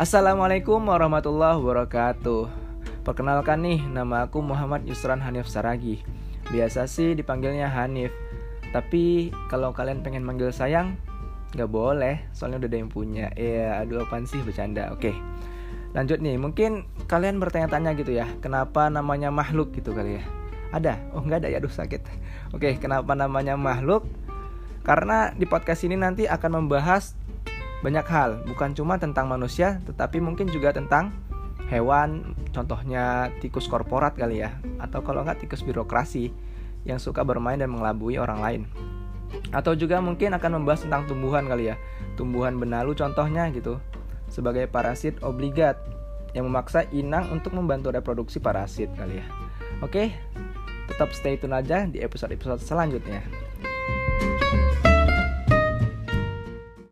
Assalamualaikum warahmatullahi wabarakatuh. Perkenalkan nih, nama aku Muhammad Yusran Hanif Saragi Biasa sih dipanggilnya Hanif. Tapi kalau kalian pengen manggil sayang Gak boleh, soalnya udah ada yang punya. Ya, aduh apaan sih bercanda. Oke, lanjut nih. Mungkin kalian bertanya-tanya gitu ya Kenapa namanya makhluk gitu kali ya? Ada? Oh nggak ada ya, aduh sakit. Oke, kenapa namanya makhluk? Karena di podcast ini nanti akan membahas banyak hal, bukan cuma tentang manusia, tetapi mungkin juga tentang hewan, contohnya tikus korporat kali ya, atau kalau nggak tikus birokrasi yang suka bermain dan mengelabui orang lain. Atau juga mungkin akan membahas tentang tumbuhan kali ya, tumbuhan benalu contohnya gitu, sebagai parasit obligat yang memaksa inang untuk membantu reproduksi parasit kali ya. Oke, tetap stay tune aja di episode-episode selanjutnya.